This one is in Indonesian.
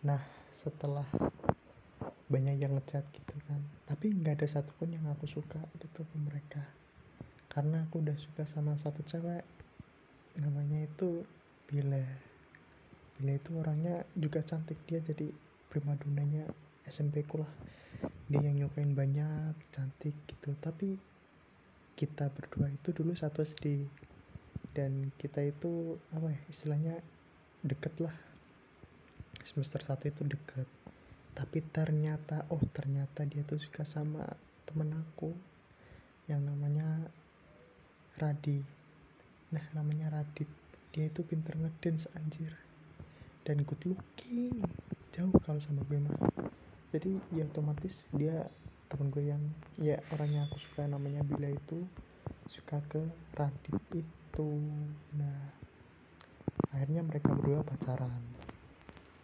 nah setelah banyak yang ngechat gitu kan tapi nggak ada satupun yang aku suka gitu ke mereka. Karena aku udah suka sama satu cewek namanya itu Bila Bila itu orangnya juga cantik dia jadi primadonanya SMP ku lah. Dia yang nyukain banyak cantik gitu. Tapi kita berdua itu dulu satu SD dan kita itu apa ya istilahnya deket lah semester satu itu deket tapi ternyata oh ternyata dia tuh suka sama temen aku yang namanya Radi. Nah namanya Radit. Dia itu pinter ngedance anjir. Dan good looking. Jauh kalau sama gue mah. Jadi ya otomatis dia temen gue yang ya orang yang aku suka namanya Bila itu suka ke Radit itu. Nah akhirnya mereka berdua pacaran